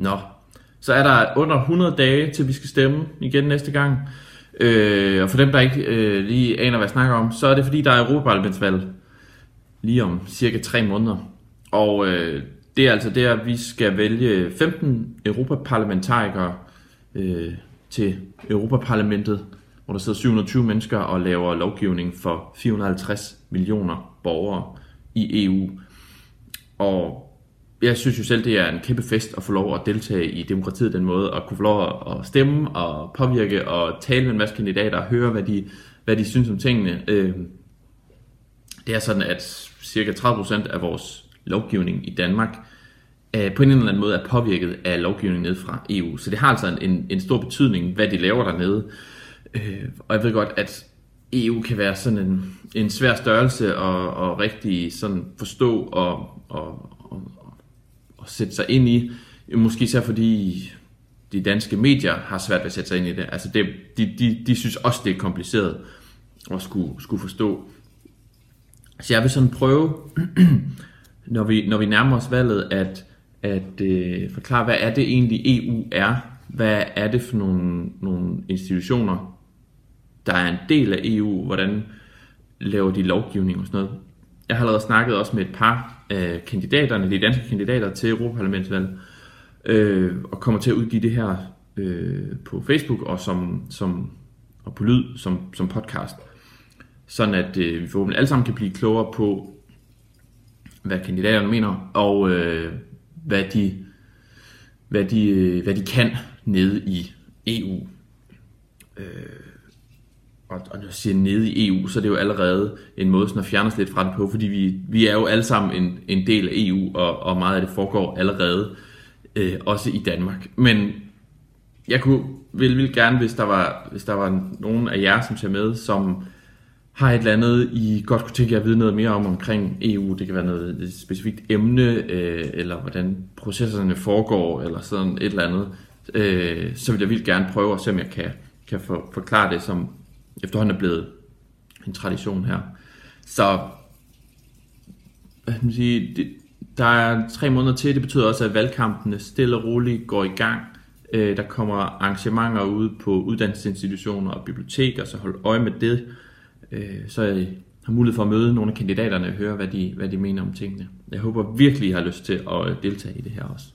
Nå, så er der under 100 dage, til vi skal stemme igen næste gang. Øh, og for dem, der ikke øh, lige aner, hvad jeg snakker om, så er det fordi, der er Europaparlamentsvalg lige om cirka 3 måneder. Og øh, det er altså der, vi skal vælge 15 europaparlamentarikere øh, til Europaparlamentet, hvor der sidder 720 mennesker og laver lovgivning for 450 millioner borgere i EU. Og jeg synes jo selv, det er en kæmpe fest at få lov at deltage i demokratiet den måde, at kunne få lov at stemme og påvirke og tale med en masse kandidater og høre, hvad de, hvad de synes om tingene. Øh, det er sådan, at cirka 30% af vores lovgivning i Danmark øh, på en eller anden måde er påvirket af lovgivningen ned fra EU. Så det har altså en, en stor betydning, hvad de laver dernede. Øh, og jeg ved godt, at EU kan være sådan en, en svær størrelse og, og rigtig sådan forstå og, og, og sætte sig ind i. Måske især fordi de danske medier har svært ved at sætte sig ind i det. Altså det, de, de, de synes også, det er kompliceret at skulle, skulle forstå. Så jeg vil sådan prøve, når vi, når vi nærmer os valget, at, at øh, forklare, hvad er det egentlig EU er? Hvad er det for nogle, nogle institutioner, der er en del af EU? Hvordan laver de lovgivning og sådan noget? Jeg har allerede snakket også med et par af kandidaterne, de danske kandidater til Europaparlamentsvalget, øh, og kommer til at udgive det her øh, på Facebook og, som, som, og på lyd som, som podcast. Sådan at øh, vi forhåbentlig alle sammen kan blive klogere på, hvad kandidaterne mener, og øh, hvad, de, hvad, de, øh, hvad de kan nede i EU. Øh, og, og når jeg siger nede i EU, så er det jo allerede en måde sådan at fjerne os lidt fra det på, fordi vi, vi er jo alle sammen en, en del af EU, og, og meget af det foregår allerede, øh, også i Danmark. Men jeg kunne vil, vil gerne, hvis der, var, hvis der var nogen af jer, som ser med, som har et eller andet, I godt kunne tænke jer at vide noget mere om omkring EU. Det kan være noget et specifikt emne, øh, eller hvordan processerne foregår, eller sådan et eller andet. Øh, så vil jeg vildt gerne prøve at se, om jeg kan, kan for, forklare det, som efterhånden er blevet en tradition her. Så hvad skal man sige, det, der er tre måneder til. Det betyder også, at valgkampene stille og roligt går i gang. Øh, der kommer arrangementer ude på uddannelsesinstitutioner og biblioteker, så hold øje med det øh, så jeg har mulighed for at møde nogle af kandidaterne og høre, hvad de, hvad de mener om tingene. Jeg håber virkelig, I har lyst til at deltage i det her også.